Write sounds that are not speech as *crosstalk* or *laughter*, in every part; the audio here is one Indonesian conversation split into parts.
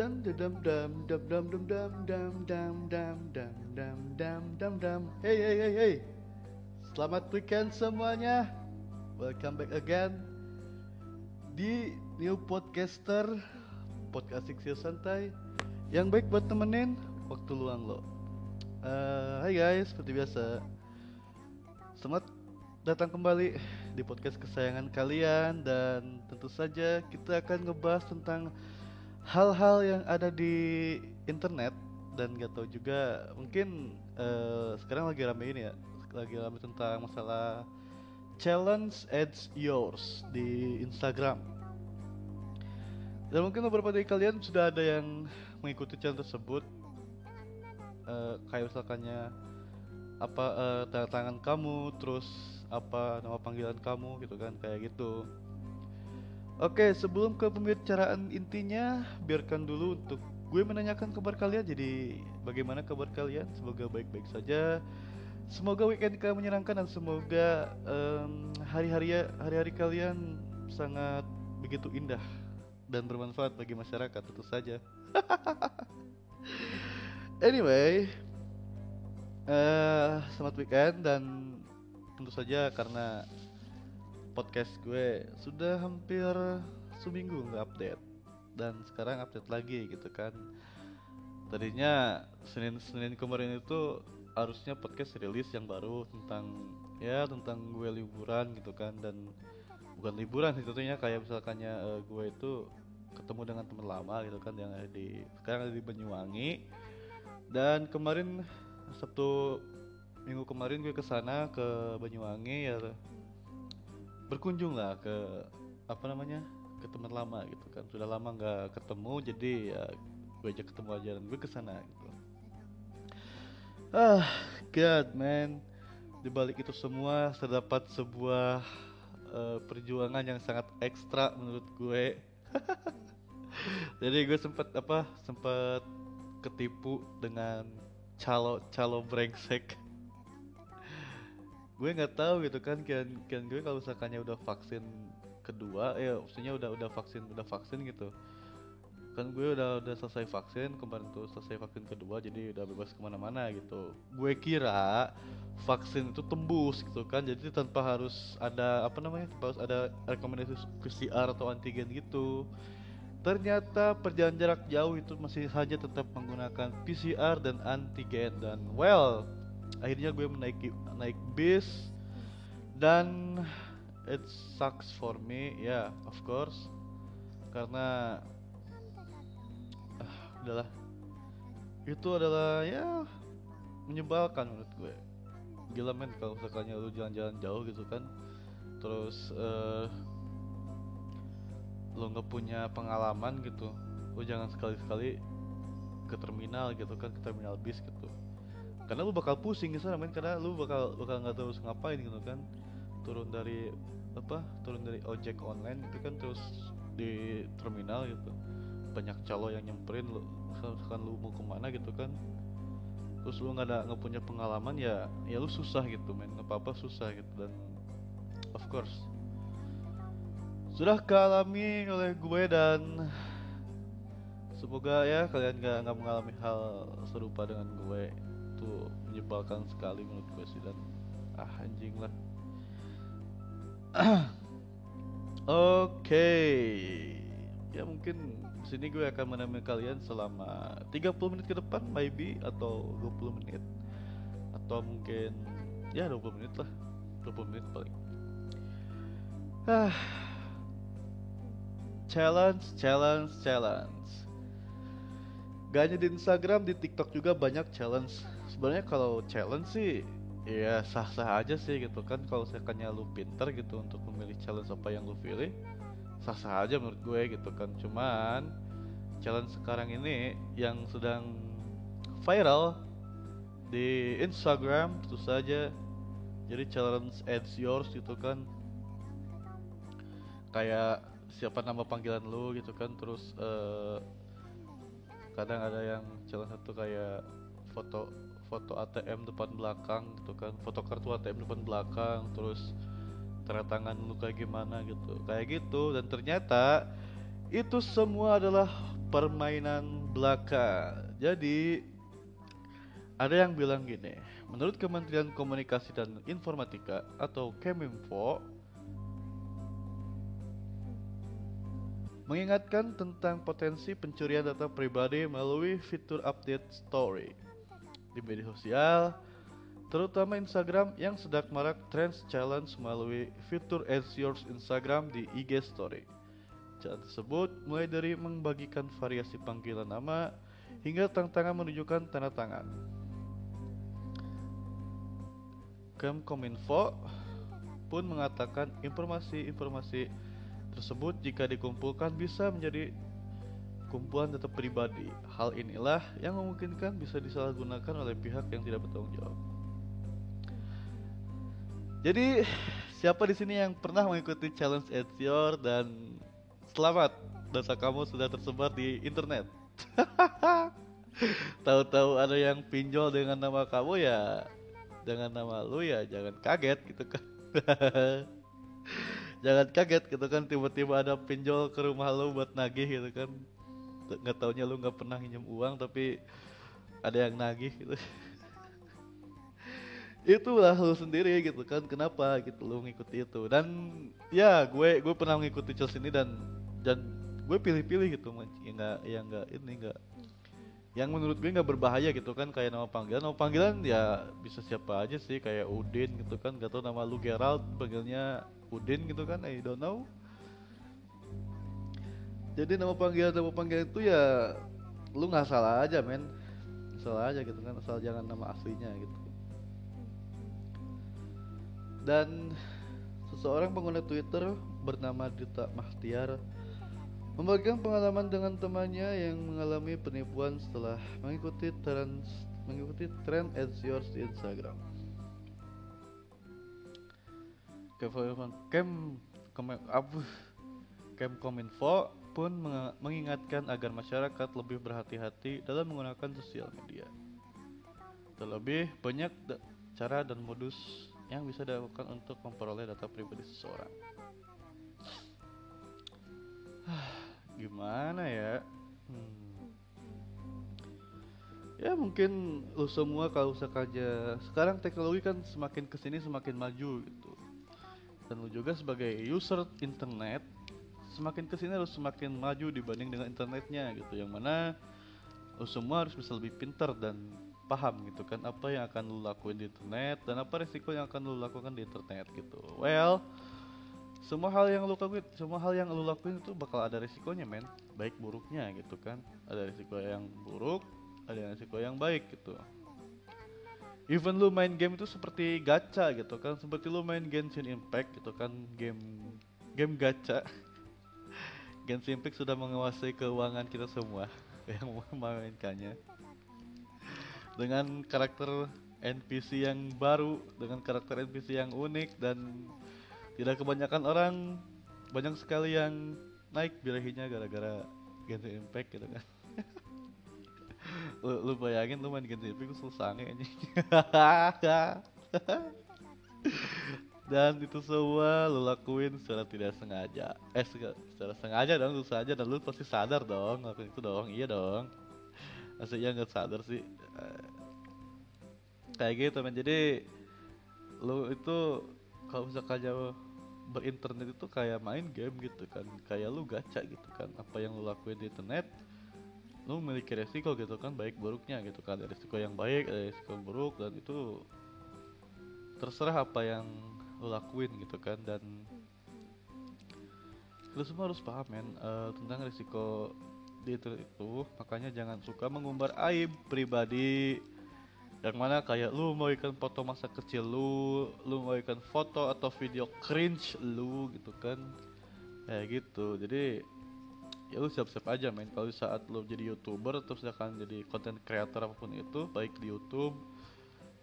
dam dam dam dam dam dam dam dam dam dam dam dam dam dam dam hey hey hey hey selamat weekend semuanya welcome back again di new podcaster podcast Sixio Santai yang baik buat temenin waktu luang lo uh, guys seperti biasa selamat datang kembali di podcast kesayangan kalian dan tentu saja kita akan ngebahas tentang hal-hal yang ada di internet dan gak tau juga mungkin uh, sekarang lagi rame ini ya lagi rame tentang masalah challenge ads yours di Instagram. Dan mungkin beberapa dari kalian sudah ada yang mengikuti challenge tersebut. Uh, kayak misalkannya apa uh, tanda tangan kamu terus apa nama panggilan kamu gitu kan kayak gitu Oke, sebelum ke pembicaraan intinya, biarkan dulu untuk gue menanyakan kabar kalian. Jadi, bagaimana kabar kalian? Semoga baik-baik saja. Semoga weekend kalian menyenangkan dan semoga um, hari-hari hari-hari kalian sangat begitu indah dan bermanfaat bagi masyarakat tentu saja. *laughs* anyway, uh, selamat weekend dan tentu saja karena podcast gue sudah hampir seminggu nggak update. Dan sekarang update lagi gitu kan. Tadinya Senin Senin kemarin itu harusnya podcast rilis yang baru tentang ya tentang gue liburan gitu kan. Dan bukan liburan sih tentunya kayak misalkannya uh, gue itu ketemu dengan teman lama gitu kan yang ada di sekarang ada di Banyuwangi. Dan kemarin Sabtu minggu kemarin gue ke sana ke Banyuwangi ya berkunjung lah ke apa namanya ke teman lama gitu kan. Sudah lama nggak ketemu jadi ya gue ajak ketemu aja dan gue ke sana gitu. Ah god man. Di balik itu semua terdapat sebuah uh, perjuangan yang sangat ekstra menurut gue. *laughs* Jadi gue sempat apa sempat ketipu dengan calo calo brengsek gue nggak tahu gitu kan kan kan gue kalau misalkannya udah vaksin kedua ya maksudnya udah udah vaksin udah vaksin gitu. Kan gue udah udah selesai vaksin kemarin tuh selesai vaksin kedua jadi udah bebas ke mana-mana gitu. Gue kira vaksin itu tembus gitu kan jadi tanpa harus ada apa namanya tanpa harus ada rekomendasi PCR atau antigen gitu. Ternyata perjalanan jarak jauh itu masih saja tetap menggunakan PCR dan antigen dan well akhirnya gue menaiki naik bis. Dan it sucks for me ya yeah, of course. Karena uh, udahlah. Itu adalah ya menyebalkan menurut gue. Gila men kalau misalkannya lu jalan-jalan jauh gitu kan. Terus uh, lu nggak punya pengalaman gitu. Lu jangan sekali-sekali ke terminal gitu kan ke terminal bis gitu karena lu bakal pusing gitu men. Karena lu bakal bakal nggak harus ngapain gitu kan. Turun dari apa turun dari ojek online gitu kan terus di terminal gitu. Banyak calo yang nyemperin lu kan lu mau ke mana gitu kan. Terus lu nggak ada nggak punya pengalaman ya ya lu susah gitu men. Apa apa susah gitu. Dan of course. Sudah kealami oleh gue dan semoga ya kalian nggak nggak mengalami hal serupa dengan gue itu menyebalkan sekali menurut gue sih dan. Ah anjing lah. *clears throat* Oke. Okay. ya mungkin sini gue akan menemani kalian selama 30 menit ke depan maybe atau 20 menit. Atau mungkin ya 20 menit lah. 20 menit paling. Ah. Challenge challenge challenge Gak hanya di Instagram, di TikTok juga banyak challenge. Sebenarnya kalau challenge sih ya sah-sah aja sih gitu kan. Kalau misalkannya lu pinter gitu untuk memilih challenge apa yang lu pilih sah-sah aja menurut gue gitu kan. Cuman challenge sekarang ini yang sedang viral di Instagram tentu saja. Jadi challenge ads yours gitu kan. Kayak siapa nama panggilan lu gitu kan. Terus uh, kadang ada yang challenge satu kayak foto foto ATM depan belakang gitu kan foto kartu ATM depan belakang terus tanda tangan lu kayak gimana gitu kayak gitu dan ternyata itu semua adalah permainan belaka. Jadi ada yang bilang gini, menurut Kementerian Komunikasi dan Informatika atau Keminfo mengingatkan tentang potensi pencurian data pribadi melalui fitur update story di media sosial, terutama Instagram yang sedang marak trends challenge melalui fitur Ads Yours Instagram di IG Story. Cara tersebut mulai dari membagikan variasi panggilan nama hingga tantangan menunjukkan tanda tangan. Kemkominfo pun mengatakan informasi-informasi tersebut jika dikumpulkan bisa menjadi kumpulan data pribadi. Hal inilah yang memungkinkan bisa disalahgunakan oleh pihak yang tidak bertanggung jawab. Jadi, siapa di sini yang pernah mengikuti challenge Your dan selamat data kamu sudah tersebar di internet. *laughs* Tahu-tahu ada yang pinjol dengan nama kamu ya dengan nama lu ya jangan kaget gitu kan. *laughs* jangan kaget gitu kan tiba-tiba ada pinjol ke rumah lo buat nagih gitu kan. Nggak taunya lu nggak pernah pinjam uang tapi ada yang nagih gitu. *laughs* Itulah lu sendiri gitu kan kenapa gitu lu ngikuti itu. Dan ya gue gue pernah ngikuti Chelsea ini dan dan gue pilih-pilih gitu ya nggak ya nggak ini nggak yang menurut gue nggak berbahaya gitu kan kayak nama panggilan. Nama panggilan ya bisa siapa aja sih kayak Udin gitu kan. Gak tau nama lu Gerald panggilnya Udin gitu kan I don't know. Jadi nama panggilan nama panggilan itu ya lu nggak salah aja men. Salah aja gitu kan asal jangan nama aslinya gitu. Dan seseorang pengguna Twitter bernama Dita Mahtiar Membagikan pengalaman dengan temannya yang mengalami penipuan setelah mengikuti tren mengikuti tren Ads di Instagram. Kem Kem Kominfo pun mengingatkan agar masyarakat lebih berhati-hati dalam menggunakan sosial media. Terlebih banyak cara dan modus yang bisa dilakukan untuk memperoleh data pribadi seseorang. Gimana ya? Hmm. ya mungkin lu semua kalau usah aja sekarang teknologi kan semakin ke sini semakin maju gitu. Dan lu juga sebagai user internet semakin ke sini harus semakin maju dibanding dengan internetnya gitu. Yang mana lu semua harus bisa lebih pintar dan paham gitu kan apa yang akan lu lakuin di internet dan apa resiko yang akan lu lakukan di internet gitu. Well semua hal yang lu lakuin semua hal yang lu lakuin itu bakal ada risikonya men. Baik buruknya gitu kan. Ada risiko yang buruk ada risiko yang baik gitu. Even lu main game itu seperti gacha gitu kan. Seperti lu main Genshin Impact gitu kan. Game game gacha. *laughs* Genshin Impact sudah menguasai keuangan kita semua *laughs* yang memainkannya. Dengan karakter NPC yang baru dengan karakter NPC yang unik dan tidak kebanyakan orang banyak sekali yang naik birahinya gara-gara Genshin Impact gitu kan. Lu, *laughs* lu bayangin lu main Genshin Impact susah ini *laughs* dan itu semua lu lakuin secara tidak sengaja. Eh secara sengaja dong lu sengaja dan lu pasti sadar dong lakuin itu dong. Iya dong. Aslinya nggak sadar sih. Eh, kayak gitu men. Jadi lu itu kalau misalkan jauh berinternet itu kayak main game gitu kan kayak lu gacha gitu kan apa yang lu lakuin di internet lu memiliki resiko gitu kan baik buruknya gitu kan ada resiko yang baik ada resiko yang buruk dan itu terserah apa yang lu lakuin gitu kan dan lu semua harus paham men uh, tentang resiko di internet itu. Makanya jangan suka mengumbar aib pribadi yang mana kayak lu mau ikan foto masa kecil lu lu mau ikan foto atau video cringe lu gitu kan. Kayak gitu. Jadi ya lu siap-siap aja main kalau saat lu jadi youtuber atau misalkan jadi content creator apa pun itu baik di YouTube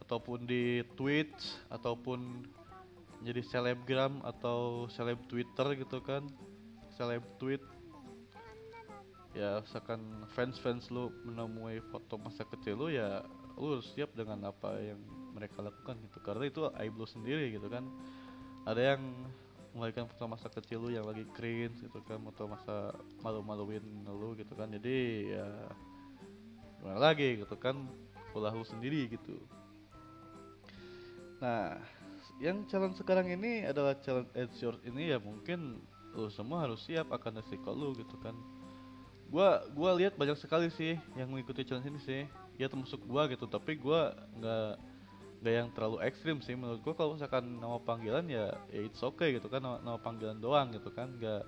ataupun di Twitch ataupun jadi selebgram atau seleb Twitter gitu kan. Seleb tweet. Ya misalkan fans-fans lu menemui foto masa kecil lu ya lu harus siap dengan apa yang mereka lakukan gitu. Karena itu aib lu sendiri gitu kan. Ada yang mengembalikan foto masa kecil lu yang lagi cringe gitu kan atau masa malu-maluin lu gitu kan. Jadi ya gimana lagi gitu kan pola lu sendiri gitu. Nah yang challenge sekarang ini adalah challenge edge ini ya mungkin lu semua harus siap akan resiko lu gitu kan. Gua gua lihat banyak sekali sih yang mengikuti challenge ini sih ya termasuk gua gitu. Tapi gua nggak nggak yang terlalu ekstrim sih menurut gua. Kalau misalkan nama panggilan ya ya it's okay gitu kan. Nama, nama panggilan doang gitu kan. Nggak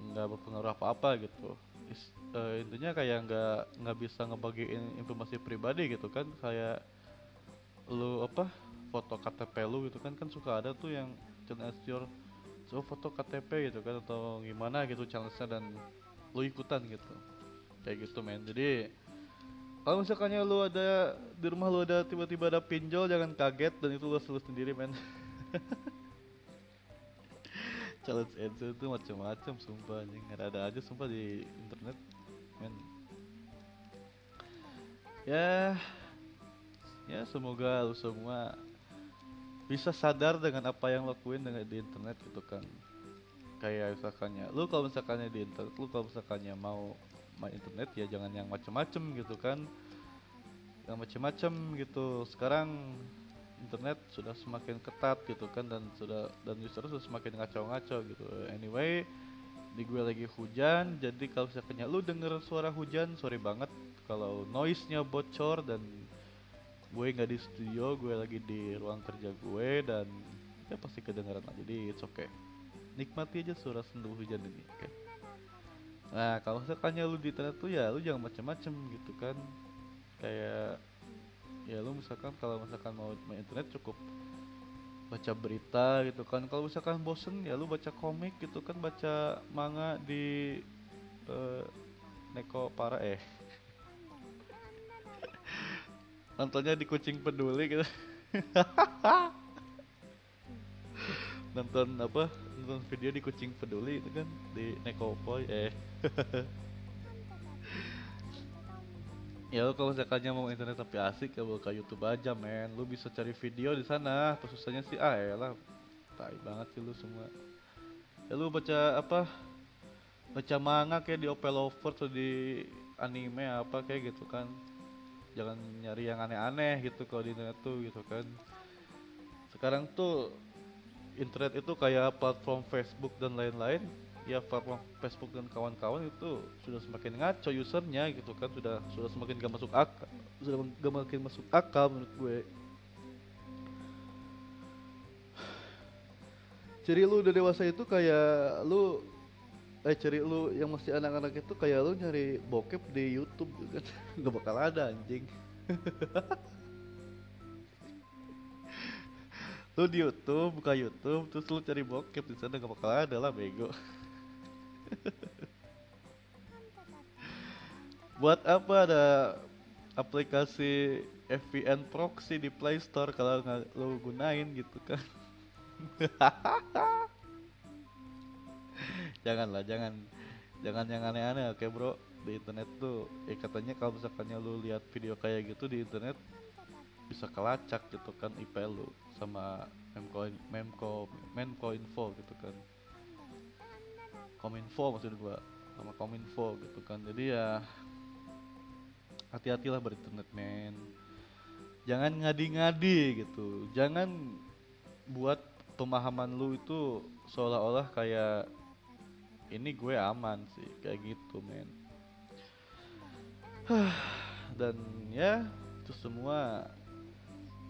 nggak berpengaruh apa apa gitu. Is, uh, intinya kayak nggak nggak bisa ngebagiin informasi pribadi gitu kan. Kayak lu apa foto KTP lu gitu kan. Kan suka ada tuh yang challenge your so foto KTP gitu kan. Atau gimana gitu challenge-nya dan lu ikutan gitu. Kayak gitu men. Jadi kalau misalkannya lu ada di rumah lu ada tiba-tiba ada pinjol jangan kaget dan itu lu selalu sendiri men. *laughs* Challenge ads itu macam-macam sumpah anjing. Ada aja sumpah di internet men. Ya ya semoga lu semua bisa sadar dengan apa yang lakuin dengan di internet gitu kan. Kayak misalkannya lu kalau misalkannya di internet lu kalau misalkannya mau main internet ya jangan yang macem-macem gitu kan. Yang macem-macem gitu. Sekarang internet sudah semakin ketat gitu kan dan sudah dan user sudah semakin ngaco-ngaco gitu. Anyway di gue lagi hujan jadi kalau misalkannya lu denger suara hujan sorry banget. Kalau noise nya bocor dan gue nggak di studio gue lagi di ruang kerja gue dan ya pasti kedengeran lah jadi it's okay. Nikmati aja suara sendu hujan ini okay? Nah kalau misalkannya lu di internet tuh ya lu jangan macem-macem gitu kan. Kayak ya lu misalkan kalau misalkan mau main internet cukup baca berita gitu kan. Kalau misalkan bosen ya lu baca komik gitu kan baca manga di uh, Neko para eh. *laughs* Nontonnya di kucing peduli gitu *laughs* nonton apa nonton video di kucing peduli itu kan di Nekopoy eh. *laughs* Ya lo kalau misalkannya mau internet tapi asik ya buka YouTube aja men. Lu bisa cari video di sana. Apa susahnya sih ah ya lah. Tai banget sih lu semua. Ya lu baca apa? Baca manga kayak di Opel Lover atau di anime apa kayak gitu kan. Jangan nyari yang aneh-aneh gitu kalau di internet tuh gitu kan. Sekarang tuh internet itu kayak platform Facebook dan lain-lain. Ya platform Facebook dan kawan-kawan itu sudah semakin ngaco usernya gitu kan. Sudah sudah semakin gak masuk akal sudah gak makin masuk akal menurut gue. Jadi lu udah dewasa itu kayak lu eh cari lu yang masih anak-anak itu kayak lu nyari bokep di YouTube kan *laughs* nggak bakal ada anjing *laughs* lu di YouTube buka YouTube terus lu cari bokep di sana nggak bakal ada lah bego. *laughs* Buat apa ada aplikasi VPN proxy di Play Store kalau nggak lu gunain gitu kan? *laughs* Janganlah jangan jangan yang aneh-aneh oke bro? Di internet tuh ya katanya kalau misalkannya lu lihat video kayak gitu di internet bisa kelacak gitu kan IP lu sama memco memco memco info gitu kan. Kominfo maksud gua sama kominfo gitu kan. Jadi ya hati-hatilah berinternet men. Jangan ngadi-ngadi gitu. Jangan buat pemahaman lu itu seolah-olah kayak ini gue aman sih kayak gitu men. *sighs* Dan ya itu semua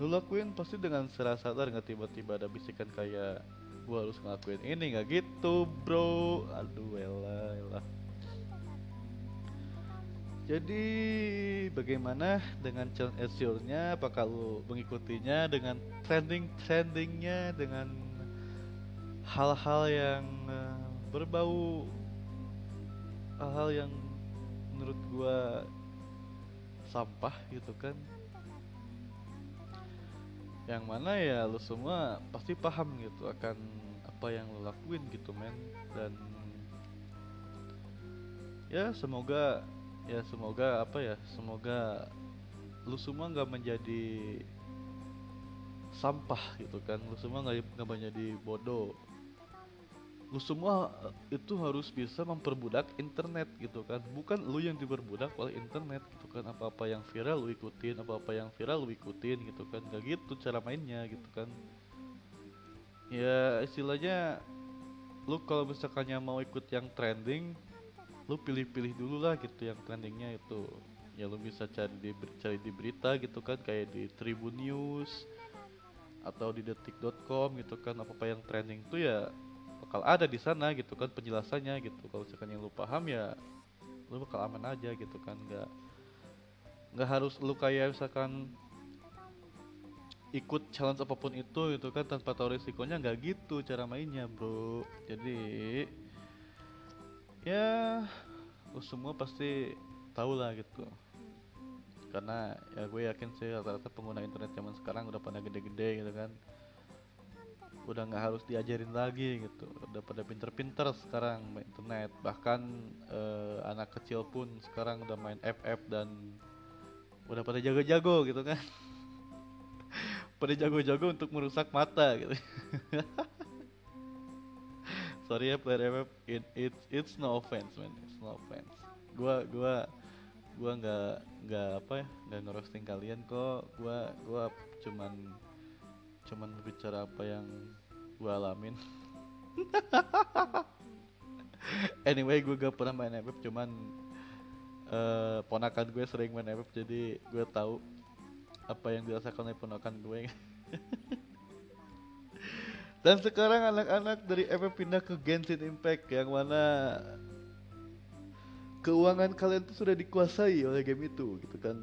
lu lakuin pasti dengan serasa sadar nggak tiba-tiba ada bisikan kayak gue harus ngelakuin ini. Nggak gitu bro. Aduh elah elah. Jadi bagaimana dengan challenge SEO-nya? Apakah lu mengikutinya dengan trending-trendingnya dengan hal-hal yang uh, berbau hal-hal yang menurut gua sampah gitu kan yang mana ya lu semua pasti paham gitu akan apa yang lu lakuin gitu men. Dan ya semoga ya semoga apa ya semoga lu semua nggak menjadi sampah gitu kan. Lu semua nggak menjadi bodoh lu semua eh, itu harus bisa memperbudak internet gitu kan. Bukan lu yang diperbudak oleh internet gitu kan. Apa-apa yang viral lu ikutin apa-apa yang viral lu ikutin gitu kan. Gak gitu cara mainnya gitu kan. Ya istilahnya lu kalau misalkannya mau ikut yang trending lu pilih-pilih dulu lah gitu yang trendingnya itu. Ya lu bisa cari di cari di berita gitu kan kayak di Tribun News atau di detik.com gitu kan. Apa apa yang trending tuh ya bakal ada di sana gitu kan penjelasannya gitu. Kalau misalkan yang lu paham ya lu bakal aman aja gitu kan. Nggak nggak harus lu kayak misalkan ikut challenge apa pun itu gitu kan tanpa tahu resikonya nggak gitu cara mainnya bro. Jadi ya lu semua pasti tahu lah gitu. Karena ya gue yakin sih rata-rata pengguna internet zaman sekarang udah pada gede-gede gitu kan udah nggak harus diajarin lagi gitu. Udah pada pinter-pinter sekarang main internet. Bahkan eh, anak kecil pun sekarang udah main FF dan udah pada jago-jago gitu kan. *laughs* Pada jago-jago untuk merusak mata gitu. *laughs* Sorry ya player FF it, it, it's no offense man. It's no offense. Gua gua gua nggak nggak apa ya nggak ngerosting kalian kok. Gua gua cuman cuman berbicara apa yang gue alamin. *laughs* Anyway gue gak pernah main FF cuman uh, ponakan gue sering main FF jadi gue tahu apa yang dirasakan oleh ponakan gue *laughs* dan sekarang anak-anak dari FF pindah ke Genshin Impact yang mana keuangan kalian tuh sudah dikuasai oleh game itu gitu kan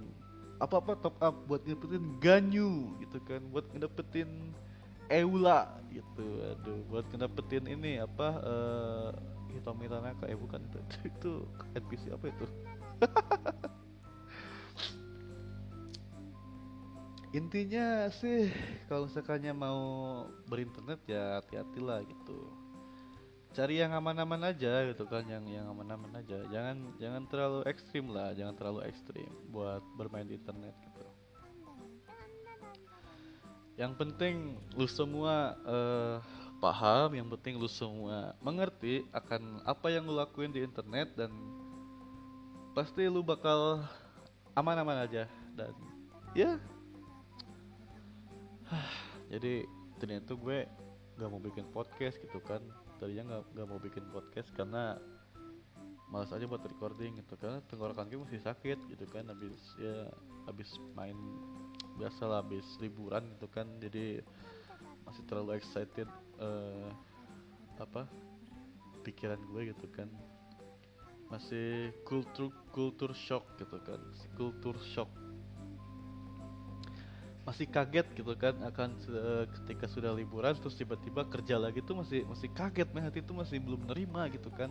apa-apa top up buat ngedapetin Ganyu gitu kan buat ngedapetin Eula gitu. Aduh buat ngedapetin ini apa uh, Hitomi Tanaka. Eh bukan itu *laughs* itu, NPC apa itu? *laughs* Intinya sih kalau misalkannya mau berinternet ya hati-hatilah gitu cari yang aman-aman aja gitu kan yang yang aman-aman aja. Jangan jangan terlalu ekstrim lah jangan terlalu ekstrim buat bermain di internet gitu. Yang penting lu semua uh, paham yang penting lu semua mengerti akan apa yang lu lakuin di internet dan pasti lu bakal aman-aman aja dan ya. *sighs* Jadi ternyata gue gak mau bikin podcast gitu kan tadinya nggak nggak mau bikin podcast karena malas aja buat recording gitu. Karena tenggorokan gue masih sakit gitu kan habis ya habis main biasa lah habis liburan gitu kan. Jadi masih terlalu excited uh, apa pikiran gue gitu kan. Masih kultur kultur shock gitu kan kultur shock masih kaget gitu kan akan ketika sudah liburan terus tiba-tiba kerja lagi tuh masih masih kaget mah hati itu masih belum nerima gitu kan.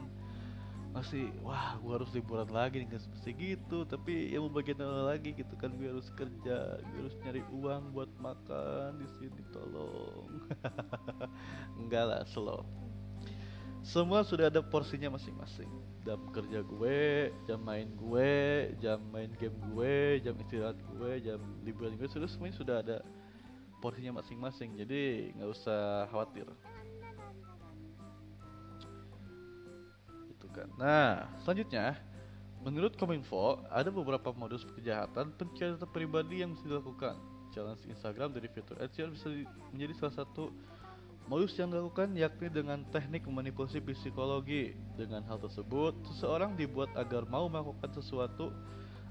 Masih wah gua harus liburan lagi nih. Masih gitu tapi ya mau bagian lagi gitu kan. Gue harus kerja gue harus nyari uang buat makan di sini tolong. *laughs* Enggak lah slow semua sudah ada porsinya masing-masing. Jam kerja gue jam main gue jam main game gue jam istirahat gue jam liburan gue sudah semuanya sudah ada porsinya masing-masing. Jadi nggak usah khawatir. Itu kan. Nah selanjutnya menurut Kominfo ada beberapa modus kejahatan pencatatan pribadi yang bisa dilakukan. Challenge Instagram dari fitur Ads bisa menjadi salah satu Modus yang dilakukan yakni dengan teknik memanipulasi psikologi. Dengan hal tersebut, seseorang dibuat agar mau melakukan sesuatu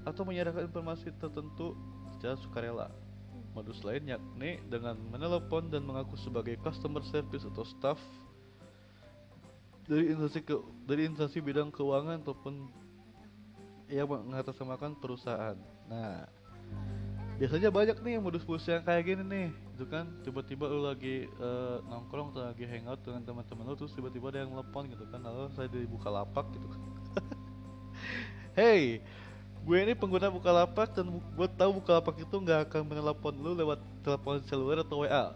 atau menyerahkan informasi tertentu secara sukarela. Modus lain yakni dengan menelepon dan mengaku sebagai customer service atau staff dari instansi ke, dari instansi bidang keuangan ataupun yang mengatasnamakan perusahaan. Nah, biasanya banyak nih modus-modus yang kayak gini nih. Itu kan tiba-tiba lu lagi uh, nongkrong atau lagi hangout dengan teman-teman lu terus tiba-tiba ada yang telepon gitu kan. Lalu saya dibuka lapak gitu kan. *laughs* Hey gue ini pengguna buka lapak dan gue tahu buka lapak itu nggak akan menelepon lu lewat telepon seluler atau WA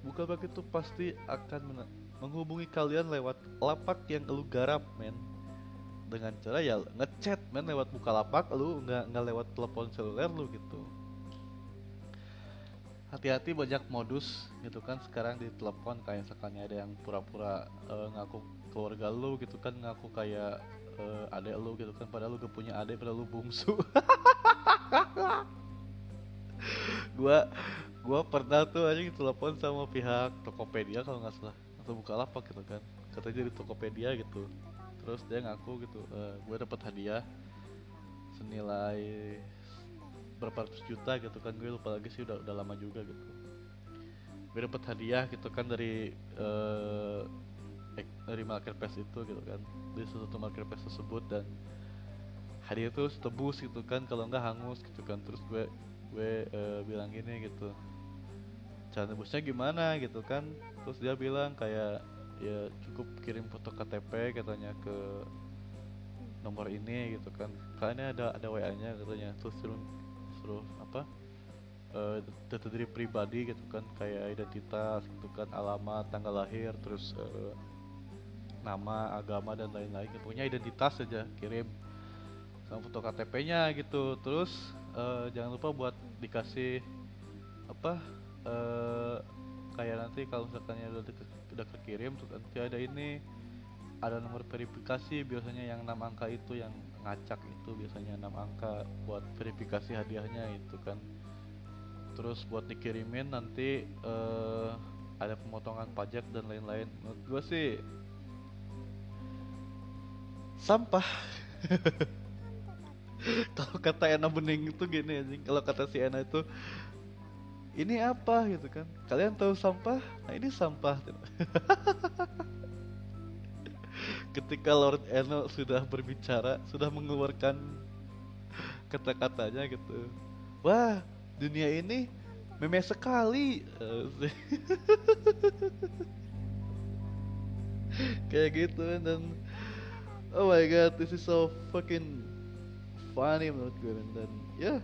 buka lapak itu pasti akan menghubungi kalian lewat lapak yang lu garap men. Dengan cara ya ngechat men lewat buka lapak lu nggak nggak lewat telepon seluler lu gitu hati-hati banyak modus gitu kan sekarang di telepon kayak misalkan ada yang pura-pura eh, ngaku keluarga lu gitu kan ngaku kayak uh, adek lu gitu kan padahal lu gak punya adek padahal lu bungsu. *laughs* Gua gua pernah tuh aja telepon sama pihak Tokopedia kalau nggak salah atau Bukalapak gitu kan. Katanya dari Tokopedia gitu. Terus dia ngaku gitu uh, gue dapat hadiah senilai berapa ratus juta gitu kan gue lupa lagi sih udah udah lama juga gitu. Gue dapat hadiah gitu kan dari uh, dari marketplace itu gitu kan. Dari suatu marketplace tersebut dan hadiah itu tebus gitu kan kalau nggak hangus gitu kan. Terus gue gue uh, bilang gini gitu cara nebusnya gimana? gitu kan. Terus dia bilang kayak ya cukup kirim foto KTP katanya ke nomor ini gitu kan. Karena ada ada WA nya katanya. Terus suruh apa? Uh, diri pribadi gitu kan kayak identitas gitu kan alamat tanggal lahir terus uh, nama agama dan lain-lain pokoknya identitas saja kirim sama foto KTP-nya gitu. Terus uh, jangan lupa buat dikasih apa uh, kayak nanti kalau misalkan udah udah kekirim tuh nanti ada ini ada nomor verifikasi biasanya yang enam angka itu yang ngacak itu biasanya enam angka buat verifikasi hadiahnya itu kan. Terus buat dikirimin nanti uh, ada pemotongan pajak dan lain-lain. Menurut gue sih sampah. *laughs* Kalau kata Ena Bening itu gini anjing kalau kata si Ena itu ini apa? gitu kan. Kalian tahu sampah? Nah ini sampah *laughs* ketika Lord Eno sudah berbicara sudah mengeluarkan kata-katanya gitu. Wah dunia ini meme sekali. *laughs* Kayak gitu dan oh my god this is so fucking funny menurut gue dan ya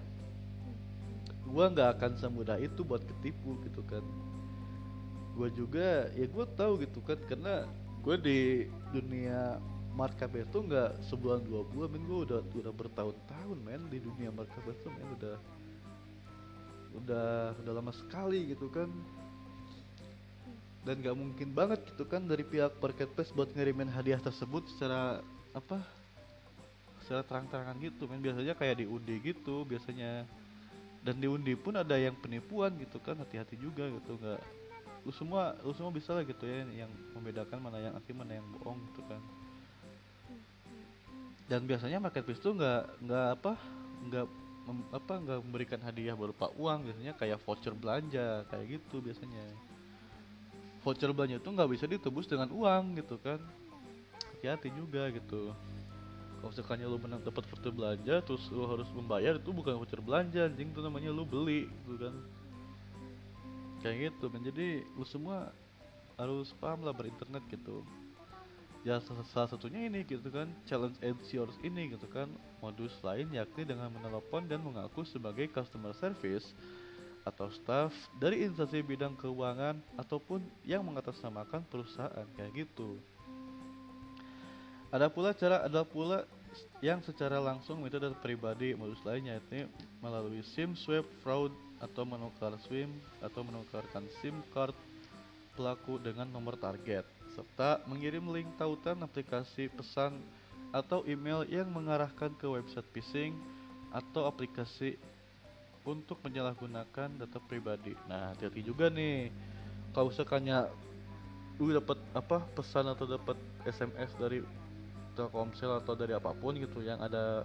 gue nggak akan semudah itu buat ketipu gitu kan. Gue juga ya gue tahu gitu kan karena gue di dunia marketplace tuh nggak sebulan dua bulan men. Gue udah udah bertahun-tahun men di dunia marketplace tuh men. Udah udah udah lama sekali gitu kan. Dan gak mungkin banget gitu kan dari pihak marketplace buat ngirimin hadiah tersebut secara apa secara terang-terangan gitu men. Biasanya kayak diundi gitu biasanya. Dan di undi pun ada yang penipuan gitu kan hati-hati juga gitu nggak lu semua lu semua bisa lah gitu ya yang membedakan mana yang asli mana yang bohong gitu kan. Dan biasanya marketplace tuh nggak nggak apa nggak apa nggak memberikan hadiah berupa uang. Biasanya kayak voucher belanja kayak gitu biasanya. Voucher belanja tuh nggak bisa ditebus dengan uang gitu kan. Hati-hati juga gitu. Kalau misalkannya lu menang dapat voucher belanja terus lu harus membayar itu bukan voucher belanja anjing itu namanya lu beli gitu kan kayak gitu kan jadi lu semua harus paham lah berinternet gitu. Ya salah satunya ini gitu kan challenge yours ini gitu kan. Modus lain yakni dengan menelepon dan mengaku sebagai customer service atau staff dari instansi bidang keuangan ataupun yang mengatasnamakan perusahaan kayak gitu. Ada pula cara ada pula yang secara langsung metode pribadi modus lainnya yaitu melalui SIM swap fraud atau menukar SIM atau menukarkan SIM card pelaku dengan nomor target serta mengirim link tautan aplikasi pesan atau email yang mengarahkan ke website phishing atau aplikasi untuk menyalahgunakan data pribadi. Nah, hati-hati juga nih. Kalau misalkannya lu dapat apa pesan atau dapat SMS dari Telkomsel atau dari apa pun gitu yang ada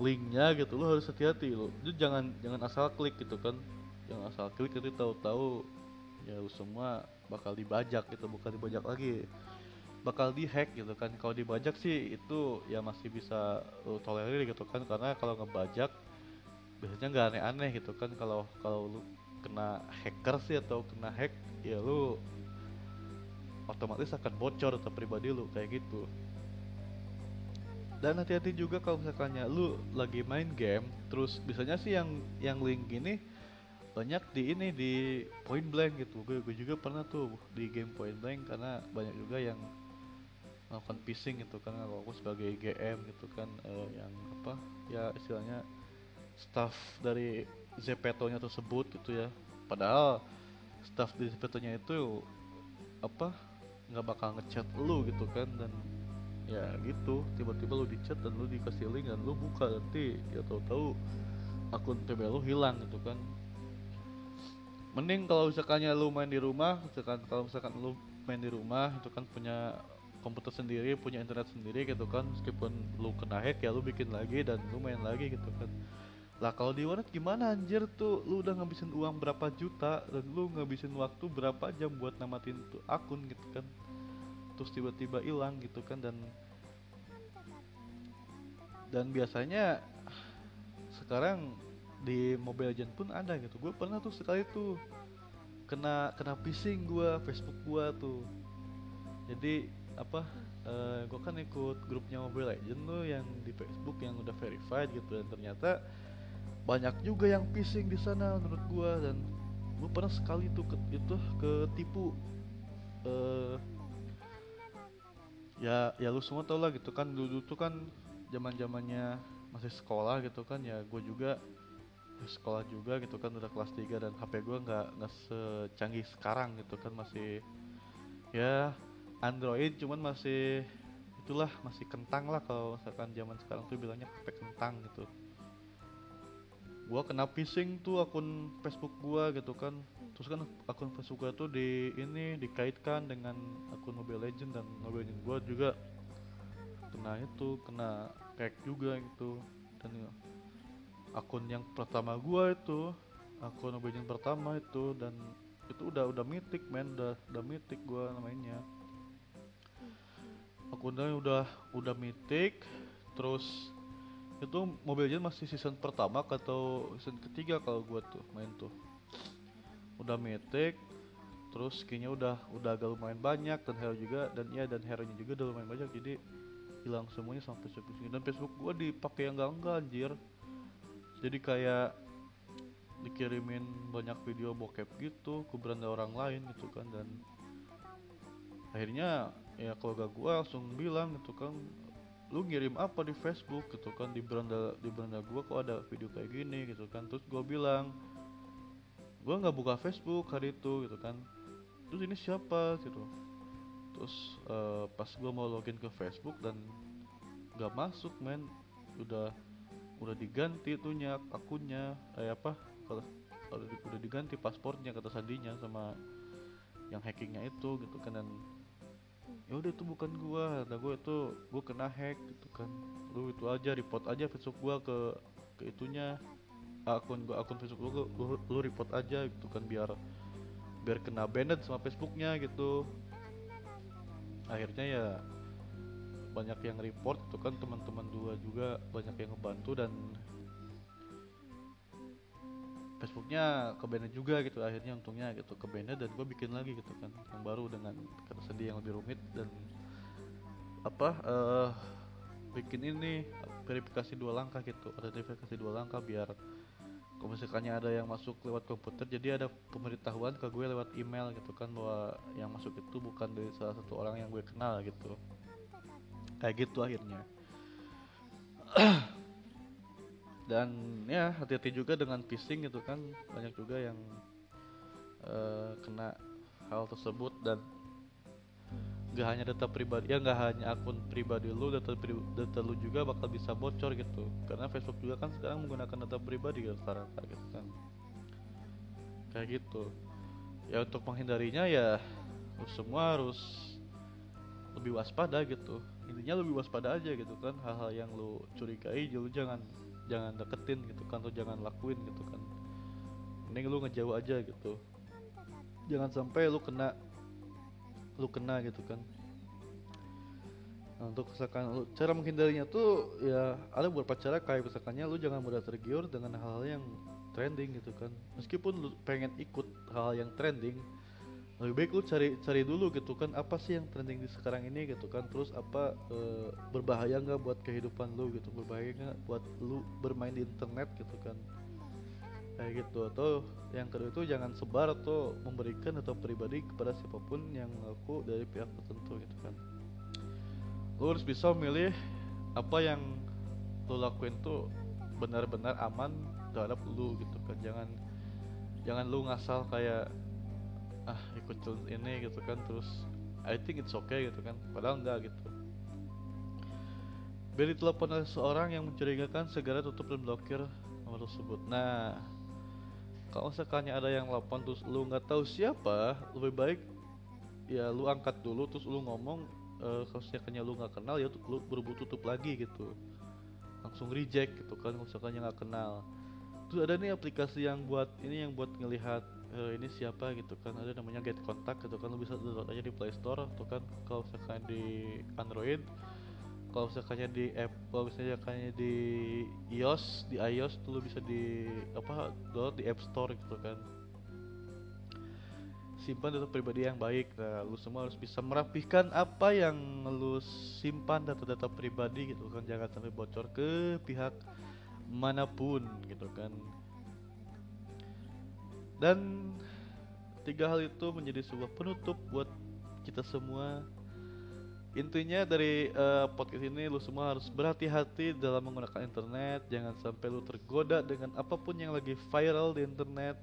linknya gitu lo harus hati-hati lo itu jangan jangan asal klik gitu kan. Jangan asal klik itu tahu-tahu ya lu semua bakal dibajak gitu bukan dibajak lagi bakal dihack gitu kan. Kalau dibajak sih itu ya masih bisa lu tolerir gitu kan karena kalau ngebajak biasanya nggak aneh-aneh gitu kan. Kalau kalau lu kena hacker sih atau kena hack ya lu otomatis akan bocor atau pribadi lu kayak gitu dan hati-hati juga kalau misalkannya lu lagi main game terus biasanya sih yang yang link ini banyak di ini di point blank gitu. Gue, gue juga pernah tuh di game point blank karena banyak juga yang melakukan phishing gitu karena aku sebagai GM gitu kan uh, yang apa ya istilahnya staff dari Zepeto nya tersebut gitu ya. Padahal staff di fotonya itu apa nggak bakal ngechat lu gitu kan dan ya gitu. Tiba-tiba lu dicat dan lu dikasih link dan lu buka nanti ya tahu-tahu akun PB lu hilang gitu kan. Mending kalau misalkannya lu main di rumah misalkan kalau misalkan lu main di rumah itu kan punya komputer sendiri punya internet sendiri gitu kan. Meskipun lu kena hack ya lu bikin lagi dan lu main lagi gitu kan. Lah kalau di warnet gimana anjir tuh? Lu udah ngabisin uang berapa juta dan lu ngabisin waktu berapa jam buat namatin tuh akun gitu kan terus tiba-tiba hilang gitu kan dan dan biasanya sekarang di Mobile Legends pun ada gitu. Gue pernah tuh sekali tuh kena kena phishing gue Facebook gue tuh. Jadi apa uh, eh, gue kan ikut grupnya Mobile Legends tuh yang di Facebook yang udah verified gitu dan ternyata banyak juga yang phishing di sana menurut gue dan gue pernah sekali tuh ke, itu ketipu uh, ya ya lu semua tau lah gitu kan dulu tuh kan zaman zamannya masih sekolah gitu kan ya gue juga sekolah juga gitu kan udah kelas 3 dan HP gue nggak nggak secanggih sekarang gitu kan masih ya Android cuman masih itulah masih kentang lah kalau misalkan zaman sekarang tuh bilangnya HP kentang gitu gua kena phishing tuh akun Facebook gua gitu kan. Terus kan akun Facebook gua tuh di ini dikaitkan dengan akun Mobile Legend dan Mobile Legend gua juga. Kena itu kena hack juga gitu. Dan ya, akun yang pertama gua itu akun Mobile Legend pertama itu dan itu udah udah mitik men. Udah udah mitik gua namanya. Akunnya udah udah mitik terus itu Mobile Legends masih season pertama atau season ketiga kalau gua tuh main tuh. Udah metik terus skinnya udah udah agak lumayan banyak dan hero juga dan ya dan hero nya juga udah lumayan banyak jadi hilang semuanya sampai Facebook dan Facebook gua dipakai yang enggak enggak anjir. Jadi kayak dikirimin banyak video bokep gitu ke beranda orang lain gitu kan dan akhirnya ya kalau gak gua langsung bilang gitu kan lu ngirim apa di Facebook gitu kan di beranda di beranda gua kok ada video kayak gini gitu kan. Terus gua bilang gua nggak buka Facebook hari itu gitu kan. Terus ini siapa? gitu. Terus uh, pas gua mau login ke Facebook dan nggak masuk men udah udah diganti tuhnya akunnya eh apa kalau udah diganti paspornya kata sandinya sama yang hackingnya itu gitu kan dan ya udah itu bukan gua nah gua itu gua kena hack gitu kan. Lu itu aja report aja Facebook gua ke ke itunya. Akun gua akun Facebook lu, lu, lu report aja gitu kan biar biar kena banned sama Facebooknya gitu. Akhirnya ya banyak yang report itu kan teman-teman dua juga banyak yang ngebantu dan Facebooknya ke juga gitu akhirnya untungnya gitu ke dan gue bikin lagi gitu kan yang baru dengan kata sedih yang lebih rumit dan apa uh, bikin ini verifikasi dua langkah gitu ada verifikasi dua langkah biar kalau misalkannya ada yang masuk lewat komputer jadi ada pemberitahuan ke gue lewat email gitu kan bahwa yang masuk itu bukan dari salah satu orang yang gue kenal gitu. Kayak gitu akhirnya *clears throat* dan ya hati-hati juga dengan phishing gitu kan. Banyak juga yang uh, kena hal tersebut dan gak hanya data pribadi ya gak hanya akun pribadi lu data data lu juga bakal bisa bocor gitu. Karena Facebook juga kan sekarang menggunakan data pribadi gitu sekarang gitu kan. Kayak gitu. Ya untuk menghindarinya ya lu semua harus lebih waspada gitu. Intinya lebih waspada aja gitu kan hal-hal yang lu curigai lu jangan jangan deketin gitu kan atau jangan lakuin gitu kan. Mending lu ngejauh aja gitu. Jangan sampai lu kena lu kena gitu kan. Nah, untuk misalkan lu, cara menghindarinya tuh ya ada beberapa cara. Kayak misalkannya lu jangan mudah tergiur dengan hal-hal yang trending gitu kan. Meskipun lu pengen ikut hal, -hal yang trending lebih baik lu cari cari dulu gitu kan apa sih yang trending di sekarang ini gitu kan? Terus apa e, berbahaya nggak buat kehidupan lu gitu? Berbahaya nggak buat lu bermain di internet gitu kan? Kayak gitu. Atau yang kedua itu jangan sebar atau memberikan atau pribadi kepada siapa pun yang ngaku dari pihak tertentu gitu kan. Lu harus bisa milih apa yang lu lakuin tuh benar-benar aman terhadap lu gitu kan. Jangan jangan lu ngasal kayak ah ikut ini gitu kan. Terus I think it's okay gitu kan. Padahal enggak gitu. Beri telepon oleh seorang yang mencurigakan segera tutup dan blokir nomor tersebut. Nah kalau sekalinya ada yang telepon terus lu nggak tahu siapa lebih baik ya lu angkat dulu terus lu ngomong uh, kalau sekalinya lu nggak kenal ya lu buru-buru tutup lagi gitu. Langsung reject gitu kan kalau sekalinya nggak kenal. Terus ada nih aplikasi yang buat ini yang buat ngelihat uh, ini siapa? gitu kan. Ada namanya Get Contact gitu kan. Lu bisa download aja di Play Store atau kan. Kalau misalkan di Android kalau misalkannya di app kalau misalnya kayaknya di iOS di iOS tuh lu bisa di apa download di App Store gitu kan. Simpan data pribadi yang baik. Nah lu semua harus bisa merapikan apa yang lu simpan data-data pribadi gitu kan. Jangan sampai bocor ke pihak mana pun gitu kan dan tiga hal itu menjadi sebuah penutup buat kita semua. Intinya dari uh, podcast ini lu semua harus berhati-hati dalam menggunakan internet. Jangan sampai lu tergoda dengan apa pun yang lagi viral di internet.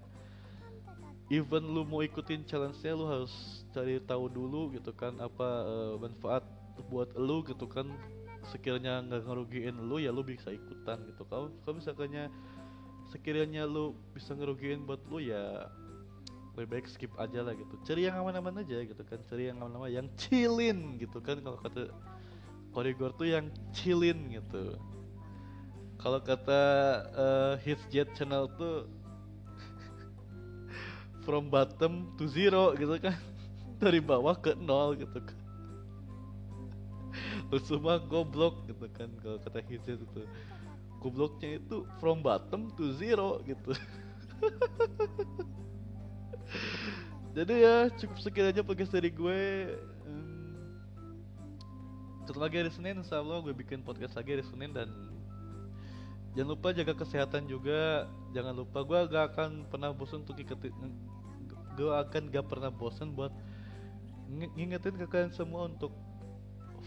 Even lu mau ikutin challenge-nya lu harus cari tahu dulu gitu kan apa uh, manfaat buat lu gitu kan. Sekiranya nggak ngerugiin lu ya lu bisa ikutan gitu. Kalau kalau misalkannya sekiranya lu bisa ngerugiin buat lu ya lebih baik skip aja lah gitu. Cari yang aman-aman aja gitu kan. Cari yang aman-aman yang chillin gitu kan. Kalau kata Korigor tuh yang chillin gitu. Kalau kata uh, Hits Jet Channel tuh *laughs* from bottom to zero gitu kan. *laughs* Dari bawah ke nol gitu kan. *laughs* Lu semua goblok gitu kan kalau kata Hizet itu gobloknya itu from bottom to zero gitu. *laughs* Jadi ya cukup sekian aja podcast dari gue. Hmm, ketemu lagi hari Senin insya Allah gue bikin podcast lagi hari Senin dan jangan lupa jaga kesehatan juga. Jangan lupa gue gak akan pernah bosan untuk ikutin gue akan gak pernah bosan buat ngingetin ke kalian semua untuk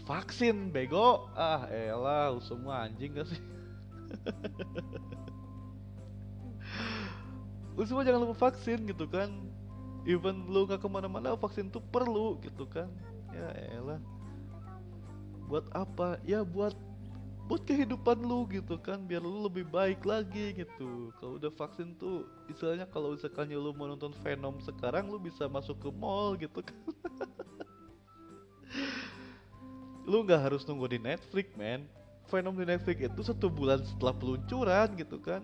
vaksin bego. Ah elah semua anjing gak sih *laughs* lu semua jangan lupa vaksin gitu kan. Even lu gak ke mana-mana vaksin tuh perlu gitu kan. Ya elah. Buat apa? Ya buat buat kehidupan lu gitu kan biar lu lebih baik lagi gitu. Kalau udah vaksin tuh istilahnya kalau misalkan lu mau nonton Venom sekarang lu bisa masuk ke mall gitu kan. *laughs* Lu nggak harus nunggu di Netflix man Venom di Netflix itu satu bulan setelah peluncuran gitu kan.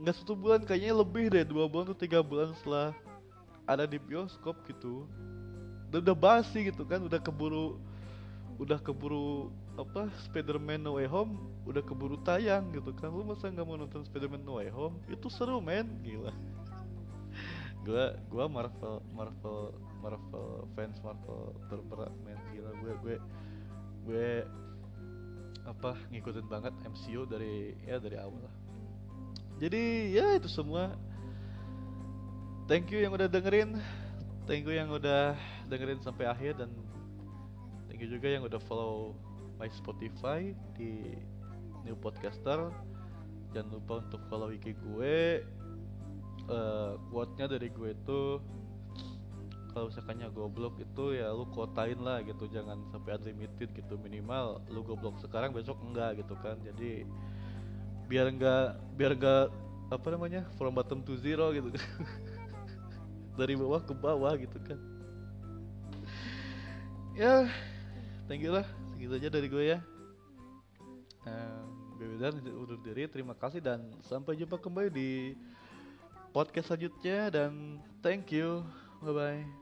Nggak satu bulan kayaknya lebih deh dua bulan atau tiga bulan setelah ada di bioskop gitu. Udah, udah basi gitu kan udah keburu udah keburu apa Spiderman No Way Home udah keburu tayang gitu kan. Lu masa nggak mau nonton Spiderman No Way Home? Itu seru men. Gila. Gua gua Marvel Marvel Marvel fans Marvel terberat men. Gila gue gue gue apa ngikutin banget MCU dari ya dari awal lah. Jadi ya itu semua. Thank you yang udah dengerin. Thank you yang udah dengerin sampai akhir dan thank you juga yang udah follow my Spotify di New Podcaster. Jangan lupa untuk follow IG gue. Uh, quote-nya dari gue itu kalau misalkannya goblok itu ya lu kotain lah gitu jangan sampai unlimited gitu. Minimal lu goblok sekarang besok enggak gitu kan. Jadi biar enggak biar enggak apa namanya from bottom to zero gitu. Kan *laughs* dari bawah ke bawah gitu kan. Ya thank you lah. Segitu aja dari gue ya. Um, dan undur diri. Terima kasih dan sampai jumpa kembali di podcast selanjutnya. Dan thank you. Bye bye